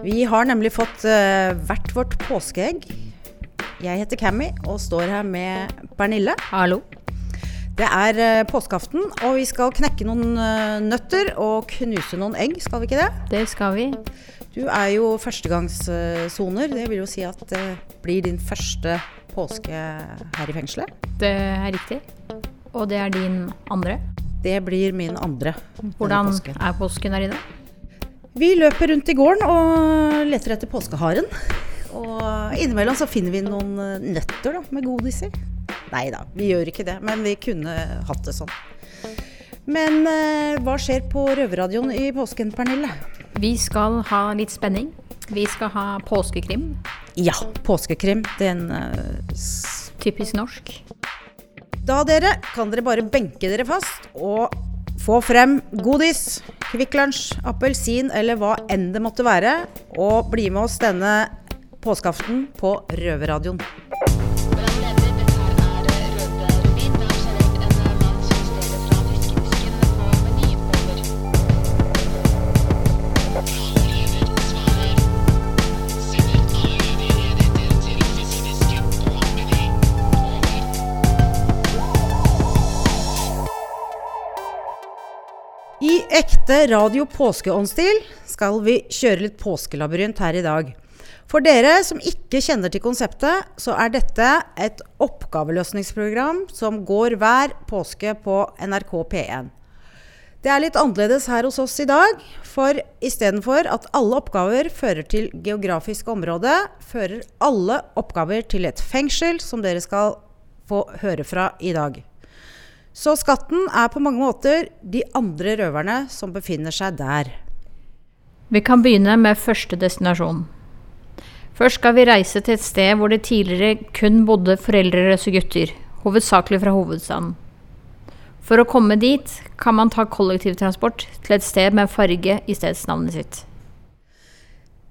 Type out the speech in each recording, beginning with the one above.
Vi har nemlig fått eh, hvert vårt påskeegg. Jeg heter Cammy og står her med Pernille. Hallo? Det er eh, påskeaften, og vi skal knekke noen eh, nøtter og knuse noen egg, skal vi ikke det? Det skal vi. Du er jo førstegangssoner. Det vil jo si at det blir din første påske her i fengselet. Det er riktig. Og det er din andre. Det blir min andre. Hvordan påsken. er påsken her inne? Vi løper rundt i gården og leter etter påskeharen. Og innimellom så finner vi noen eh, nøtter da, med godis i. Nei da, vi gjør ikke det, men vi kunne hatt det sånn. Men eh, hva skjer på Røverradioen i påsken, Pernille? Vi skal ha litt spenning. Vi skal ha påskekrim. Ja, påskekrim. Den eh, Typisk norsk. Da, dere, kan dere bare benke dere fast og få frem godis, Kvikk Lunsj, appelsin eller hva enn det måtte være, og bli med oss denne påskeaften på Røverradioen. Ekte radio påskeåndsstil skal vi kjøre litt påskelabyrint her i dag. For dere som ikke kjenner til konseptet, så er dette et oppgaveløsningsprogram som går hver påske på NRK P1. Det er litt annerledes her hos oss i dag, for istedenfor at alle oppgaver fører til geografisk område, fører alle oppgaver til et fengsel, som dere skal få høre fra i dag. Så skatten er på mange måter de andre røverne som befinner seg der. Vi kan begynne med første destinasjon. Først skal vi reise til et sted hvor det tidligere kun bodde foreldreløse gutter, hovedsakelig fra hovedstaden. For å komme dit kan man ta kollektivtransport til et sted med farge i stedsnavnet sitt.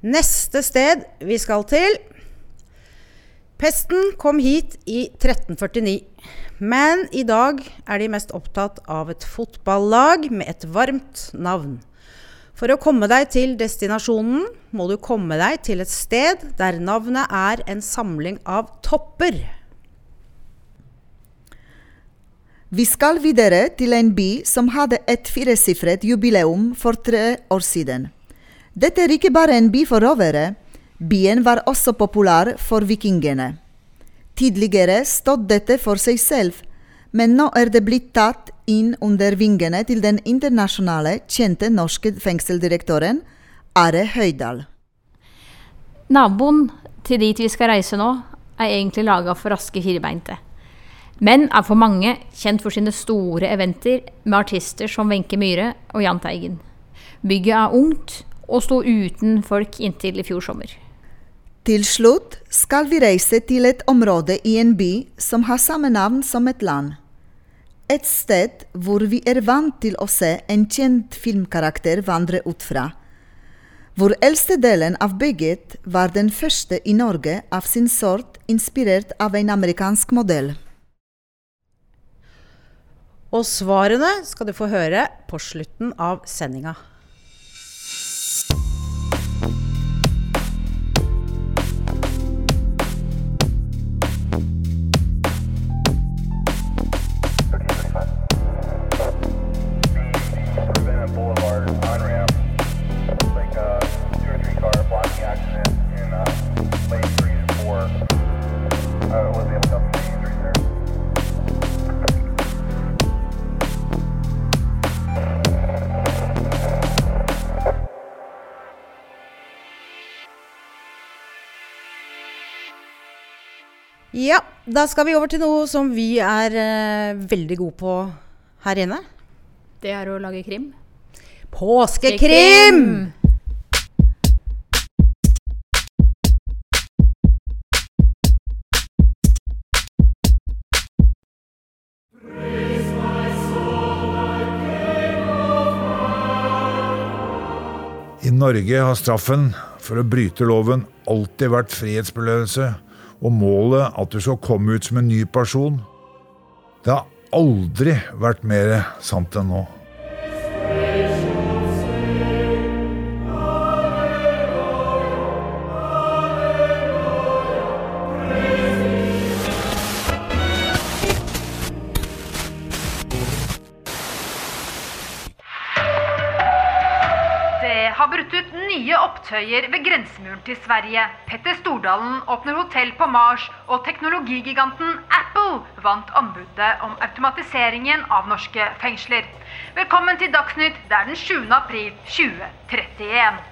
Neste sted vi skal til Pesten kom hit i 1349, men i dag er de mest opptatt av et fotballag med et varmt navn. For å komme deg til destinasjonen må du komme deg til et sted der navnet er en samling av topper. Vi skal videre til en by som hadde et firesifret jubileum for tre år siden. Dette er ikke bare en by for rovere. Byen var også populær for vikingene. Tidligere stod dette for seg selv, men nå er det blitt tatt inn under vingene til den internasjonale, kjente norske fengseldirektøren Are Høydal. Naboen til dit vi skal reise nå, er egentlig laga for raske firbeinte. Men er for mange kjent for sine store eventer med artister som Wenche Myhre og Jahn Teigen. Bygget er ungt og sto uten folk inntil i fjor sommer. Til slutt skal vi reise til et område i en by som har samme navn som et land. Et sted hvor vi er vant til å se en kjent filmkarakter vandre ut fra. Hvor eldste delen av bygget var den første i Norge av sin sort inspirert av en amerikansk modell. Og svarene skal du få høre på slutten av sendinga. Ja, da skal vi over til noe som vi er eh, veldig gode på her inne. Det er å lage krim. Påskekrim! I Norge har straffen for å bryte loven alltid vært frihetsberøvelse og målet at du skal komme ut som en ny person. Det har aldri vært mer sant enn nå. Det har brutt ut nye opptøyer ved grensemuren til Sverige. Petter Stordalen åpner hotell på Mars, og teknologigiganten Apple vant anbudet om automatiseringen av norske fengsler. Velkommen til Dagsnytt. Det er den 7. april 2031.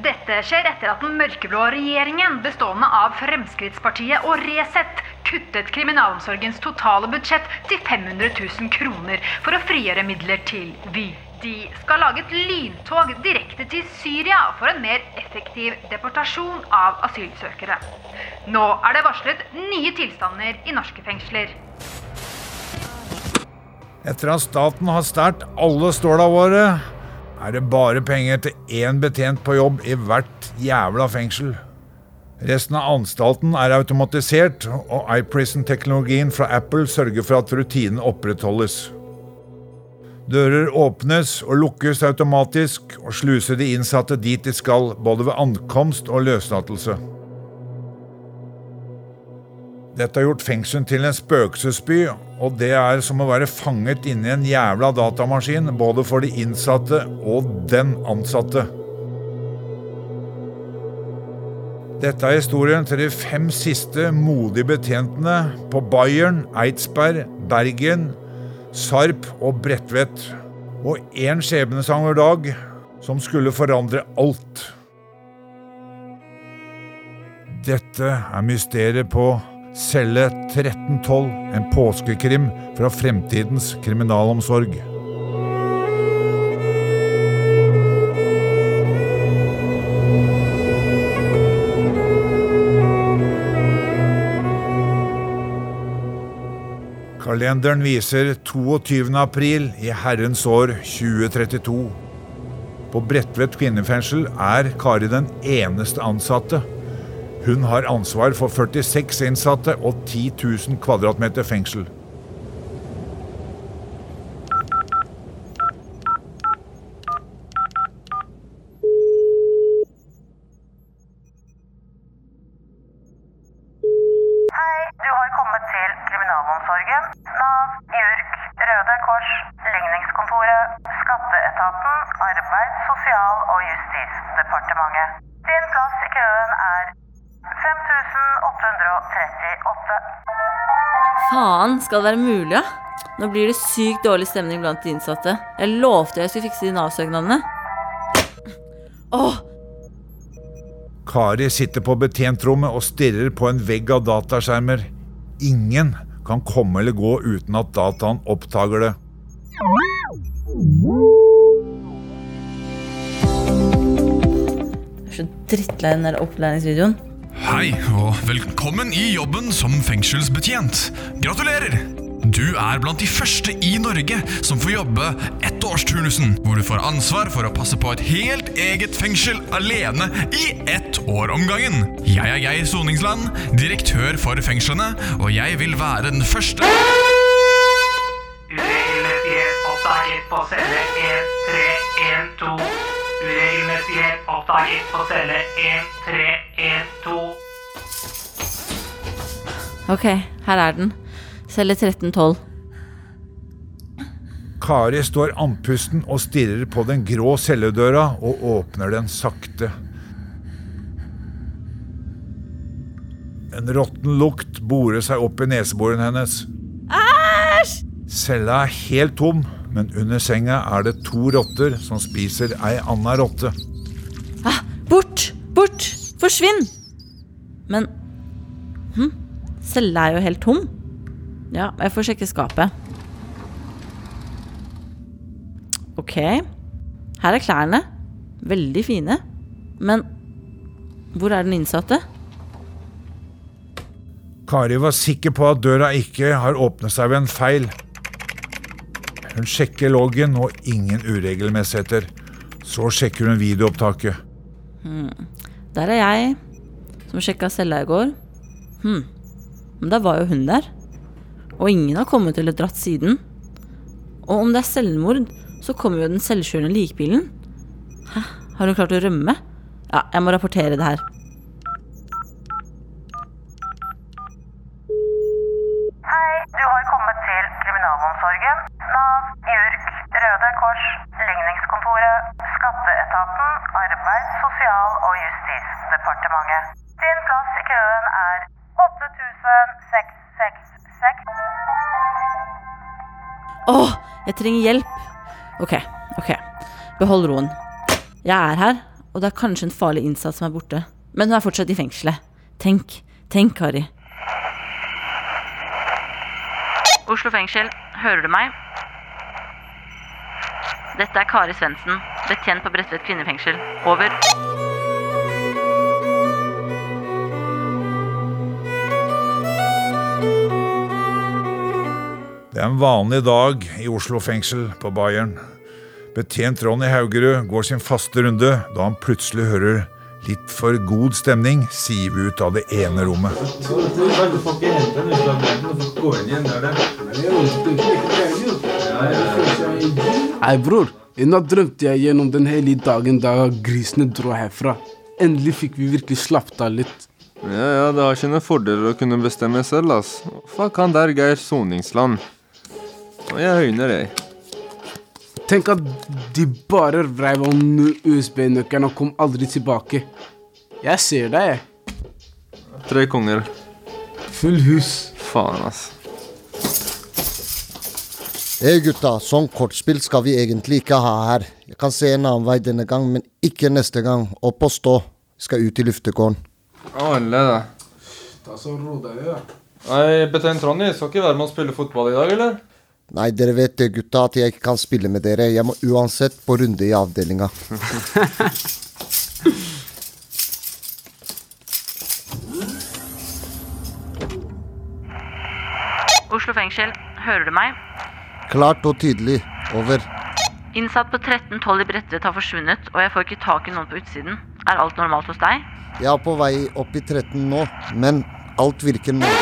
Dette skjer etter at den mørkeblå regjeringen bestående av Fremskrittspartiet og Resett kuttet kriminalomsorgens totale budsjett til 500 000 kroner for å frigjøre midler til Vy. De skal lage et lyntog direkte til Syria for en mer effektiv deportasjon av asylsøkere. Nå er det varslet nye tilstander i norske fengsler. Etter at staten har stært alle ståla våre, er det bare penger til én betjent på jobb i hvert jævla fengsel. Resten av anstalten er automatisert, og iPrison-teknologien fra Apple sørger for at rutinen opprettholdes. Dører åpnes og lukkes automatisk, og sluser de innsatte dit de skal, både ved ankomst og løslatelse. Dette har gjort fengselen til en spøkelsesby, og det er som å være fanget inni en jævla datamaskin, både for de innsatte og den ansatte. Dette er historien til de fem siste modige betjentene på Bayern, Eidsberg, Bergen, Sarp og Bredtvet. Og én skjebnesanger dag som skulle forandre alt. Dette er mysteriet på Celle 1312, en påskekrim fra fremtidens kriminalomsorg. Kalenderen viser 22. april i herrens år 2032. På Bredtvet kvinnefengsel er Kari den eneste ansatte. Hun har ansvar for 46 innsatte og 10 000 kvadratmeter fengsel. Hei, du har kommet til kriminalomsorgen, Nav, JURK, Røde Kors, Ligningskontoret, Skatteetaten, Arbeids-, sosial- og justisdepartementet. Din plass i køen er 5838. Faen, skal det være mulig, ja? Nå blir det sykt dårlig stemning blant de innsatte. Jeg lovte jeg skulle fikse de Nav-søknadene. Åh, Kari sitter på betjentrommet og stirrer på en vegg av dataskjermer. Ingen kan komme eller gå uten at dataen oppdager det. jeg er så drittlei den der opplæringsvideoen. Hei, og velkommen i jobben som fengselsbetjent. Gratulerer! Du er blant de første i Norge som får jobbe ettårsturnusen, hvor du får ansvar for å passe på et helt eget fengsel alene i ett år om gangen. Jeg er Geir Soningsland, direktør for fengslene, og jeg vil være den første Uregelmessighet oppdaget på celle 1312. Uregelmessighet oppdaget på celle 1312. Ok, her er den. Celle 1312. Kari står andpusten og stirrer på den grå celledøra og åpner den sakte. En råtten lukt borer seg opp i neseborene hennes. Æsj! Cella er helt tom, men under senga er det to rotter som spiser ei anna rotte. Ah, bort! Bort! Forsvinn! Cella er jo helt tom. Ja, jeg får sjekke skapet. Ok. Her er klærne. Veldig fine. Men hvor er den innsatte? Kari var sikker på at døra ikke har åpnet seg ved en feil. Hun sjekker loggen og ingen uregelmessigheter. Så sjekker hun videoopptaket. Hmm. Der er jeg, som sjekka cella i går. Hm. Men da var jo hun der. Og ingen har kommet eller dratt siden. Og om det er selvmord, så kommer jo den selvkjørende likbilen. Hæ, har hun klart å rømme? Ja, jeg må rapportere det her. Hei, du har kommet til Kriminalomsorgen, Nav, JURK, Røde Kors, Ligningskontoret, Skatteetaten, Arbeids-, sosial- og justisdepartementet. Åh, jeg trenger hjelp. Ok, ok. Behold roen. Jeg er her, og det er kanskje en farlig innsatt som er borte. Men hun er fortsatt i fengselet. Tenk, tenk, Kari. Oslo fengsel, hører du meg? Dette er Kari Svendsen, betjent på Bredtvet kvinnefengsel. Over. En vanlig dag i Oslo fengsel på Bayern. Betjent Ronny Haugerud går sin faste runde da han plutselig hører litt for god stemning sive ut av det ene rommet. Hei, bror. I natt drømte jeg gjennom den hele dagen da grisene dro herfra. Endelig fikk vi virkelig slappet av litt. Ja, ja, det har sine fordeler å kunne bestemme selv, ass. Fuck han der Geir Soningsland. Og jeg høyner, jeg. Tenk at de bare reiv om USB-nøkkelen og kom aldri tilbake. Jeg ser deg, jeg. Tre konger. Full hus. Faen, ass. Hei gutta, sånn kortspill skal vi egentlig ikke ha her. Jeg kan se en annen vei denne gang, men ikke neste gang. Opp og stå. Vi skal ut i luftegården. Alle, da. Ta så ro deg, ja. Nei, Betein Ronny, skal ikke være med å spille fotball i dag, eller? Nei, dere vet det, gutta, at jeg ikke kan spille med dere. Jeg må uansett på runde i avdelinga. Oslo fengsel, hører du meg? Klart og tydelig. Over. Innsatt på 1312 i Bredtvet har forsvunnet, og jeg får ikke tak i noen på utsiden. Er alt normalt hos deg? Jeg er på vei opp i 13 nå, men alt virker nå.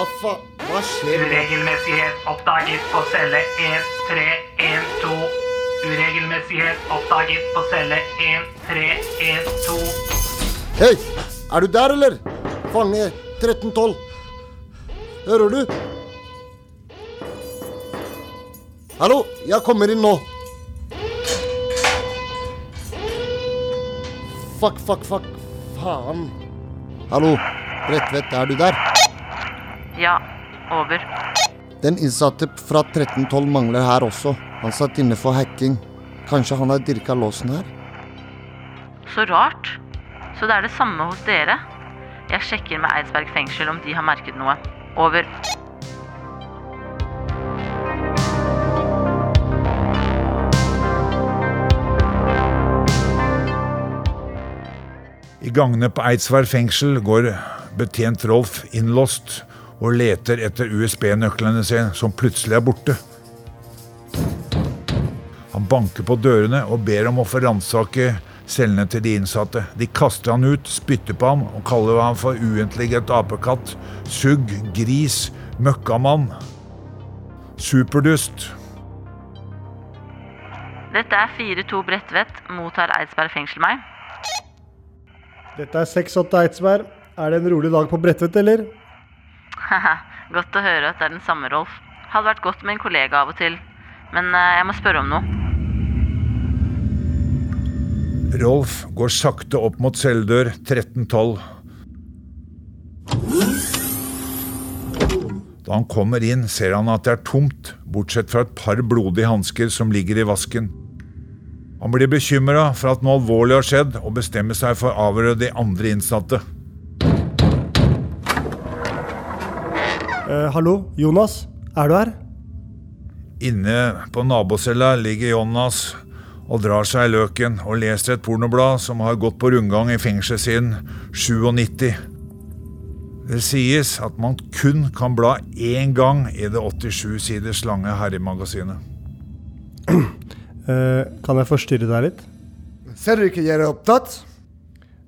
Hva faen? Hva skjer? Uregelmessighet oppdaget på celle 1312. Uregelmessighet oppdaget på celle 1312. Hei! Er du der, eller? Fange 1312. Hører du? Hallo, jeg kommer inn nå. Fuck, fuck, fuck. Faen. Hallo, Bredtvet, er du der? Ja, over. Den innsatte fra 1312 mangler her også. Han satt inne for hacking. Kanskje han har dirka låsen her? Så rart. Så det er det samme hos dere? Jeg sjekker med Eidsberg fengsel om de har merket noe. Over. I gangene på Eidsvær fengsel går betjent Rolf innlåst og leter etter USB-nøklene sine, som plutselig er borte. Han banker på dørene og ber om å få ransake cellene til de innsatte. De kaster han ut, spytter på ham og kaller ham for uintelligent apekatt, sugg, gris, møkkamann. Superdust. Dette er 4-2 Bredtvet. Mottar Eidsberg fengsel meg? Dette er 6-8 Eidsberg. Er det en rolig dag på Bredtvet, eller? Godt å høre at det er den samme Rolf. Hadde vært godt med en kollega av og til. Men eh, jeg må spørre om noe. Rolf går sakte opp mot celledør 1312. Da han kommer inn, ser han at det er tomt, bortsett fra et par blodige hansker som ligger i vasken. Han blir bekymra for at noe alvorlig har skjedd, og bestemmer seg for å avhøre de andre innsatte. Eh, hallo, Jonas? Er du her? Inne på nabocella ligger Jonas og drar seg i løken og leser et pornoblad som har gått på rundgang i fengselet siden 97. Det sies at man kun kan bla én gang i det 87 siders lange herremagasinet. Eh, kan jeg forstyrre deg litt? Ser du ikke jeg er opptatt?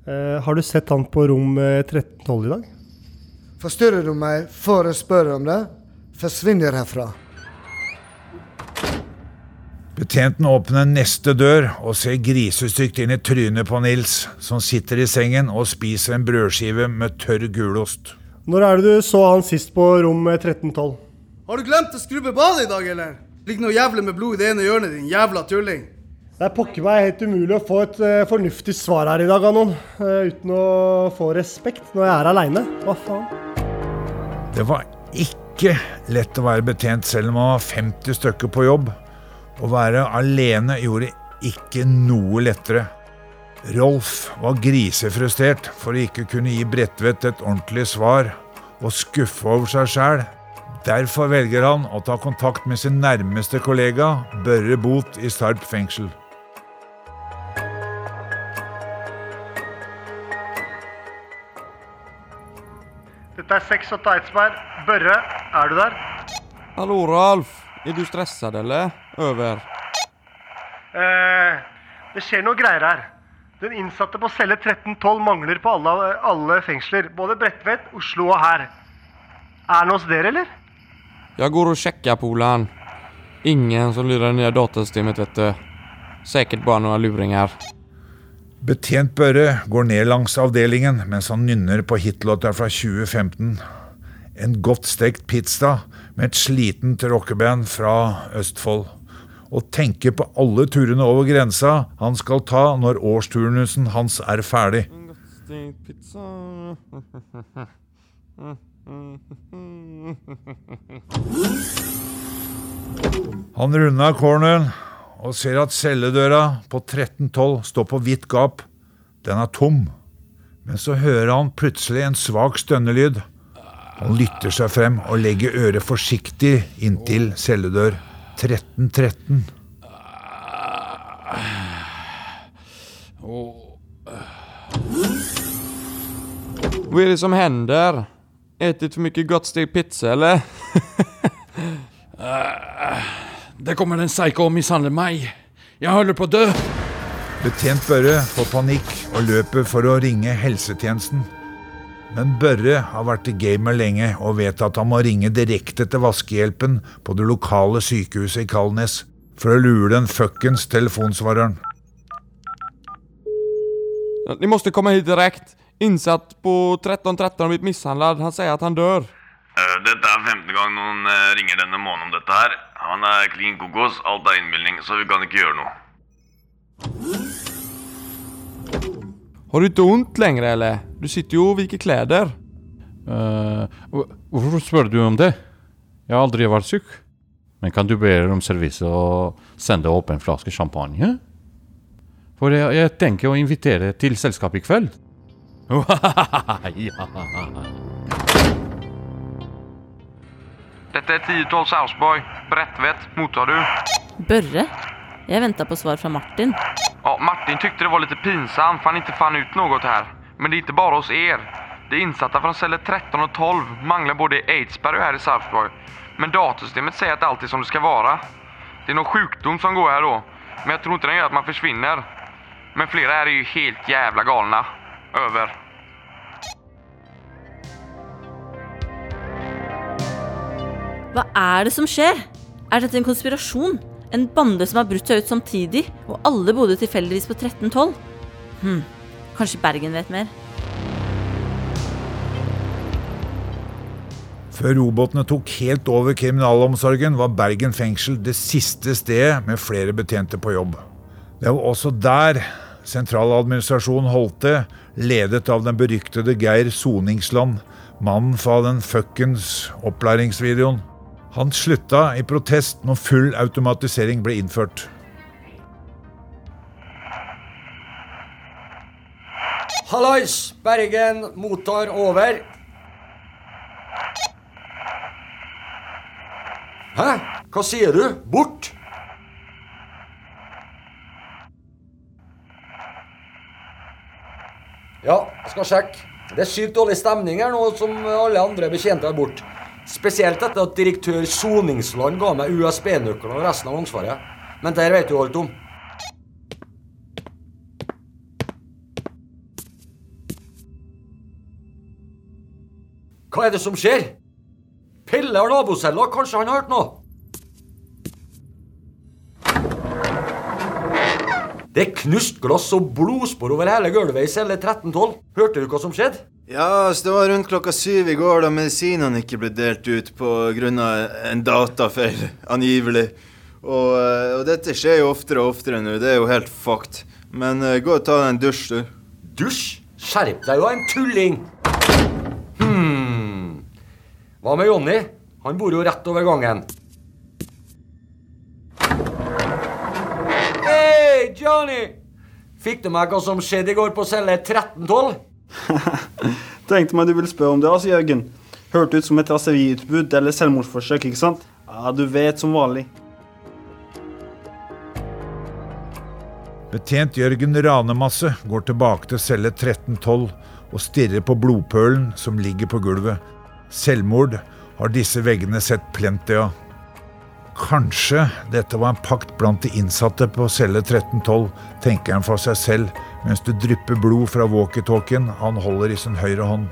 Eh, har du sett han på rom eh, 1312 i dag? Forstyrrer du meg for å spørre om det? Forsvinner herfra. Betjenten åpner neste dør og ser grisestygt inn i trynet på Nils, som sitter i sengen og spiser en brødskive med tørr gulost. Når er det du så han sist på rom eh, 1312? Har du glemt å skrubbe badet i dag, eller? Ligger noe jævlig med blod i det ene hjørnet, din jævla tulling. Det er pokker meg helt umulig å få et uh, fornuftig svar her i dag av noen, uh, uten å få respekt når jeg er aleine. Hva faen? Det var ikke lett å være betjent selv om man var 50 stykker på jobb. Å være alene gjorde ikke noe lettere. Rolf var grisefrustrert for å ikke kunne gi Bredtvet et ordentlig svar, og skuffe over seg sjæl. Derfor velger han å ta kontakt med sin nærmeste kollega, Børre Bot i Starp fengsel. Dette er Sex og Teitsberg. Børre, er du der? Hallo, Ralf. Er du stressa, eller? Over. Eh, det skjer noe greier her. Den innsatte på celle 1312 mangler på alle, alle fengsler. Både Bredtvet, Oslo og her. Er han hos dere, eller? Jeg går og sjekker Polan. Ingen som lurer nye datasystemet, vet du. Sikkert bare noen luringer. Betjent Børre går ned langs avdelingen mens han nynner på hitlåta fra 2015. En godt stekt pizza med et slitent rockeband fra Østfold. Og tenker på alle turene over grensa han skal ta når årsturnusen hans er ferdig. Han runda corneren og ser at celledøra på 1312 står på vidt gap. Den er tom. Men så hører han plutselig en svak stønnelyd. Han lytter seg frem og legger øret forsiktig inntil celledør 1313. Hva er det som hender? Ätit for mye godt stekt pizza, eller? Det kommer en psyko og mishandler meg. Jeg holder på å dø. Betjent Børre får panikk og løper for å ringe helsetjenesten. Men Børre har vært i gamet lenge og vet at han må ringe direkte til vaskehjelpen på det lokale sykehuset i Kalnes for å lure den fuckings telefonsvareren. Ni måste komma hit direkt. Innsatt på 1313 har blitt mishandlet. Han sier at han dør. Eh, Dette er femte gang noen eh, ringer denne måneden om dette her. Han er klin kokos, alt er innbilning, så vi kan ikke gjøre noe. Har du ikke vondt lenger, eller? Du sitter jo og viker klær. Uh, hvor- hvorfor spør du om det? Jeg har aldri vært syk. Men kan du be om servise og sende opp en flaske champagne? For jeg, jeg tenker å invitere til selskap i kveld. ja. Dette er 1012 Sarpsborg. Bredtvet, mottar du? Børre? Jeg venta på svar fra Martin. Ja, Martin tykte det var litt pinsamt for han ikke fann ut noe her. Men det er ikke bare hos er. De innsatte fra celler 13 og 12 mangler både i Eidsberg her här i Sarpsborg. Men datasystemet sier at alt er som det skal være. Det er noe sjukdom som går her da, Men jeg tror ikke den gjør at man forsvinner. Men flere her er jo helt jævla galna. Över. Hva er det som skjer? Er dette en konspirasjon? En bande som har brutt seg ut samtidig, og alle bodde tilfeldigvis på 1312? Hm, kanskje Bergen vet mer? Før robotene tok helt over kriminalomsorgen, var Bergen fengsel det siste stedet med flere betjente på jobb. Det var også der sentraladministrasjonen holdt det, ledet av den beryktede Geir Soningsland, mannen fra den fuckings opplæringsvideoen. Han slutta i protest når full automatisering ble innført. Hallais! Bergen mottar over. Hæ? Hva sier du? Bort? Ja, jeg skal sjekke. Det er sykt dårlig stemning her nå, som alle andre betjenter er borte. Spesielt etter at direktør Soningsland ga meg USB-nøklene og resten av ansvaret. Men der vet du alt om. Hva er det som skjer? Pelle har nabocella, kanskje han har hørt noe? Det er knust glass og blodspor over hele gulvet i celle 1312. Hørte du hva som skjedde? Ja, så det var rundt klokka syv i går da medisinene ikke ble delt ut pga. en datafeil, angivelig. Og, eh, og dette skjer jo oftere og oftere nå. Det er jo helt fucked. Men uh, gå og ta deg en dusj, du. Dusj? Skjerp deg jo, en tulling! Hmm. Hva med Jonny? Han bor jo rett over gangen. Hei, Johnny! Fikk du med hva som skjedde i går på celle 1312? Tenkte meg du ville spørre om det, altså, Jørgen. Hørte ut som et raseriutbrudd eller selvmordsforsøk, ikke sant? Ja, du vet, som vanlig. Betjent Jørgen Ranemasse går tilbake til celle 1312 og stirrer på blodpølen som ligger på gulvet. Selvmord har disse veggene sett plenty av. Kanskje dette var en pakt blant de innsatte på celle 1312, tenker han for seg selv mens det drypper blod fra walkietalkien han holder i sin høyre hånd.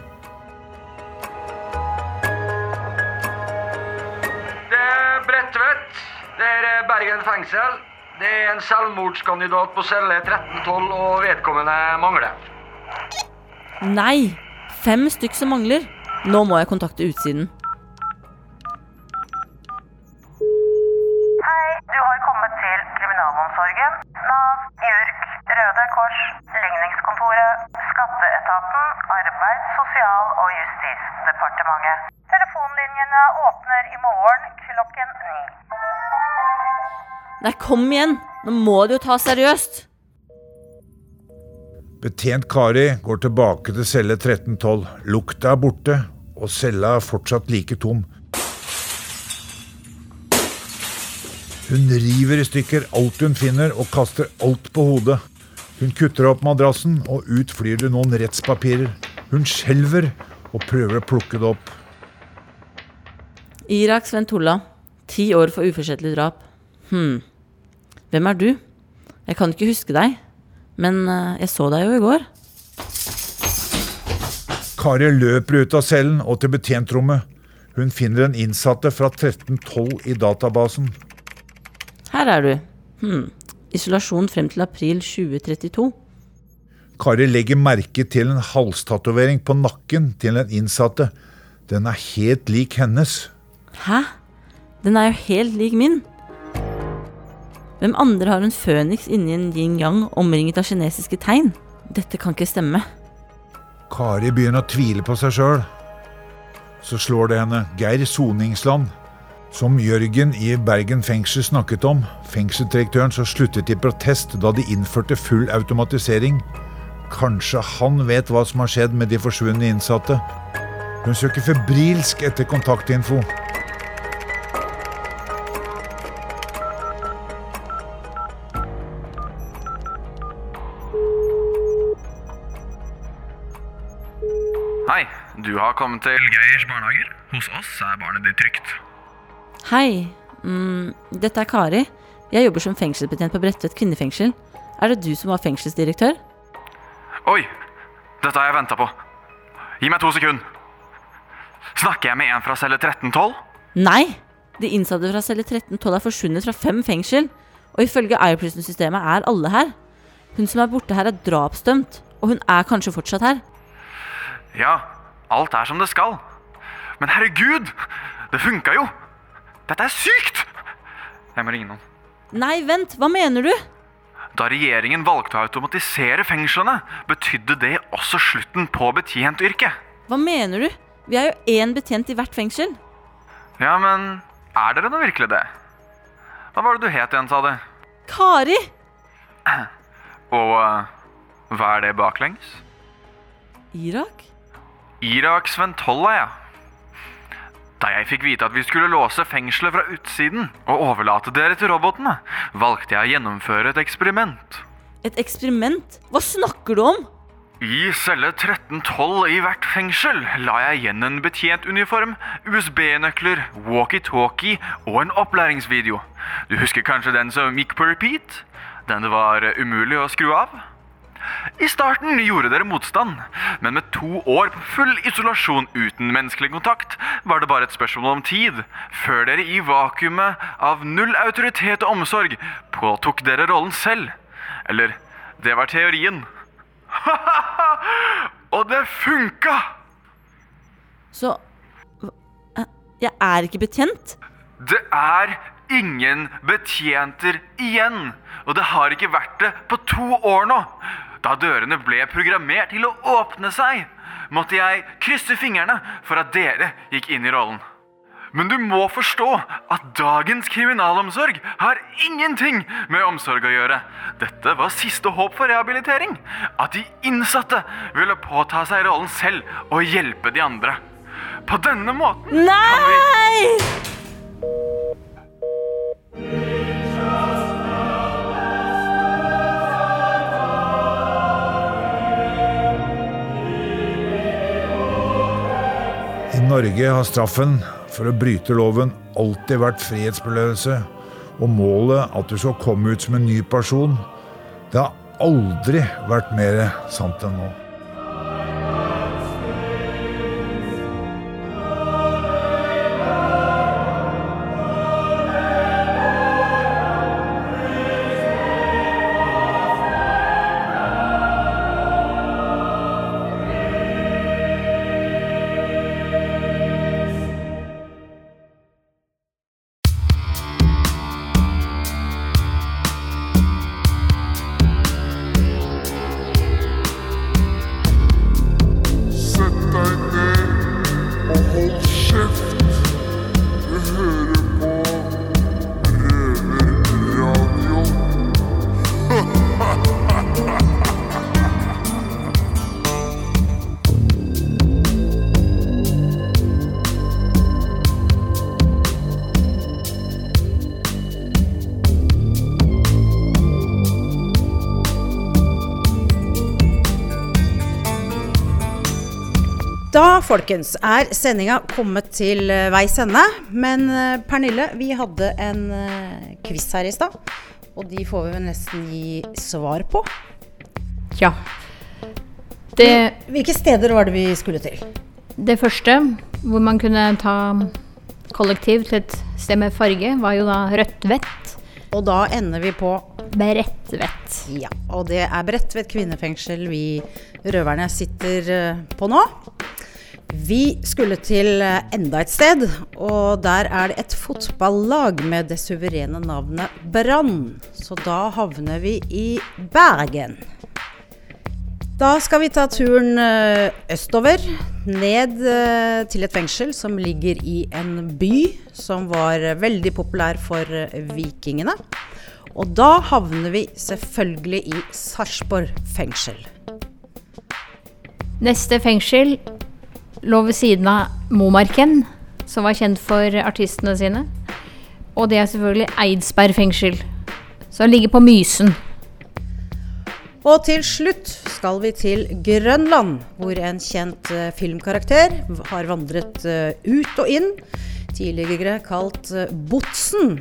Det er Bredtvet. Det er Bergen fengsel. Det er en selvmordskandidat på celle 1312, og vedkommende mangler. Nei! Fem stykk som mangler. Nå må jeg kontakte utsiden. Hei, du har kommet til Kriminalomsorgen, Nav, JURK, Røde Kors, Ligningskontoret, Skatteetaten, Arbeids-, sosial- og Justisdepartementet. Telefonlinjene åpner i morgen klokken ni. Nei, kom igjen! Nå må du jo ta seriøst! Betjent Kari går tilbake til celle 1312. Lukta er borte, og cella er fortsatt like tom. Hun river i stykker alt hun finner, og kaster alt på hodet. Hun kutter opp madrassen, og ut flyr det noen rettspapirer. Hun skjelver og prøver å plukke det opp. Irak Sventolla. Ti år for uforsettlig drap. Hm. Hvem er du? Jeg kan ikke huske deg, men eh, jeg så deg jo i går. Kari løper ut av cellen og til betjentrommet. Hun finner den innsatte fra 1312 i databasen. Her er du. Hm. Isolasjon frem til april 2032. Kari legger merke til en halstatovering på nakken til den innsatte. Den er helt lik hennes. Hæ? Den er jo helt lik min. Hvem andre har en føniks inni en yin-yang omringet av kinesiske tegn? Dette kan ikke stemme. Kari begynner å tvile på seg sjøl. Så slår det henne. Geir Soningsland, som Jørgen i Bergen fengsel snakket om, fengselsdirektøren så sluttet i protest da de innførte full automatisering. Kanskje han vet hva som har skjedd med de forsvunne innsatte. Hun søker febrilsk etter kontaktinfo. Hei, du har kommet til Geirs barnehager. Hos oss er barnet ditt trygt. Hei. Mm, dette er Kari. Jeg jobber som fengselsbetjent på Bredtvet kvinnefengsel. Er det du som var fengselsdirektør? Oi! Dette har jeg venta på. Gi meg to sekunder. Snakker jeg med en fra celle 1312? Nei! De innsatte fra celle 1312 er forsvunnet fra fem fengsel. Og ifølge iPrison-systemet er alle her. Hun som er borte her, er drapsdømt. Og hun er kanskje fortsatt her. Ja, alt er som det skal. Men herregud! Det funka jo! Dette er sykt! Jeg må ringe noen. Nei, vent! Hva mener du? Da regjeringen valgte å automatisere fengslene, betydde det også slutten på betjentyrket. Hva mener du? Vi er jo én betjent i hvert fengsel. Ja, men er dere nå virkelig det? Hva var det du het igjen, sa du? Kari! Og eh, hva er det baklengs? Irak? Irak Sventolla, ja. Da jeg fikk vite at vi skulle låse fengselet fra utsiden og overlate dere til robotene, valgte jeg å gjennomføre et eksperiment. Et eksperiment? Hva snakker du om? I celle 1312 i hvert fengsel la jeg igjen en betjentuniform, USB-nøkler, walkietalkie og en opplæringsvideo. Du husker kanskje den som gikk på repeat? Den det var umulig å skru av? I starten gjorde dere motstand, men med to år på full isolasjon uten menneskelig kontakt var det bare et spørsmål om tid før dere i vakuumet av null autoritet og omsorg påtok dere rollen selv. Eller, det var teorien. og det funka! Så eh, Jeg er ikke betjent? Det er ingen betjenter igjen. Og det har ikke vært det på to år nå. Da dørene ble programmert til å åpne seg, måtte jeg krysse fingrene for at dere gikk inn i rollen. Men du må forstå at dagens kriminalomsorg har ingenting med omsorg å gjøre. Dette var siste håp for rehabilitering. At de innsatte ville påta seg rollen selv og hjelpe de andre. På denne måten Nei! I Norge har straffen for å bryte loven alltid vært frihetsberøvelse, og målet at du skal komme ut som en ny person. Det har aldri vært mer sant enn nå. Folkens, er sendinga kommet til eh, veis ende. Men eh, Pernille, vi hadde en eh, quiz her i stad. Og de får vi vel nesten gi svar på. Ja. Det, Hvilke steder var det vi skulle til? det første, hvor man kunne ta kollektiv til et sted med farge, var jo da Rødtvet. Og da ender vi på Bredtvet. Ja, og det er Bredtvet kvinnefengsel vi røverne sitter på nå. Vi skulle til eh, enda et sted, og der er det et fotballag med det suverene navnet Brann. Så da havner vi i Bergen. Da skal vi ta turen eh, østover, ned eh, til et fengsel som ligger i en by som var veldig populær for vikingene. Og da havner vi selvfølgelig i Sarpsborg fengsel. Neste fengsel lå ved siden av Momarken, som var kjent for artistene sine. Og det er selvfølgelig Eidsberg fengsel, som ligger på Mysen. Og til slutt skal vi til Grønland, hvor en kjent eh, filmkarakter har vandret eh, ut og inn. Tidligere kalt eh, Botsen.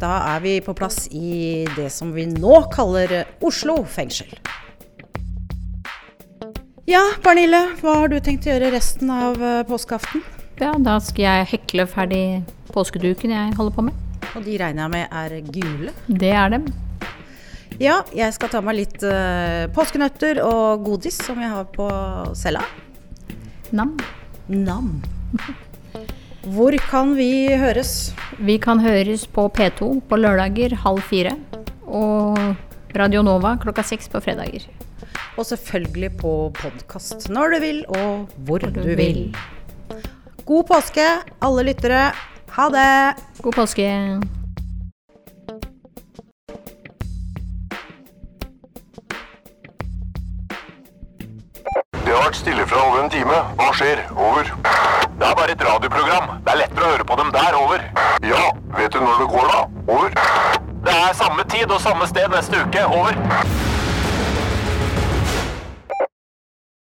Da er vi på plass i det som vi nå kaller Oslo fengsel. Ja, Pernille, hva har du tenkt å gjøre resten av eh, påskeaften? Ja, da skal jeg hekle ferdig påskeduken jeg holder på med. Og de regner jeg med er gule? Det er dem. Ja, jeg skal ta meg litt uh, påskenøtter og godis som jeg har på cella. Nam. Nam. Hvor kan vi høres? Vi kan høres på P2 på lørdager halv fire. Og Radio Nova klokka seks på fredager. Og selvfølgelig på podkast når du vil, og hvor du, vil. God påske, alle lyttere. Ha det! God påske. Det har vært stille fra over en time. Hva skjer? Over. Det er bare et radioprogram. Det er lettere å høre på dem der. Over. Ja, vet du når det går da? Over. Det er samme tid og samme sted neste uke. Over.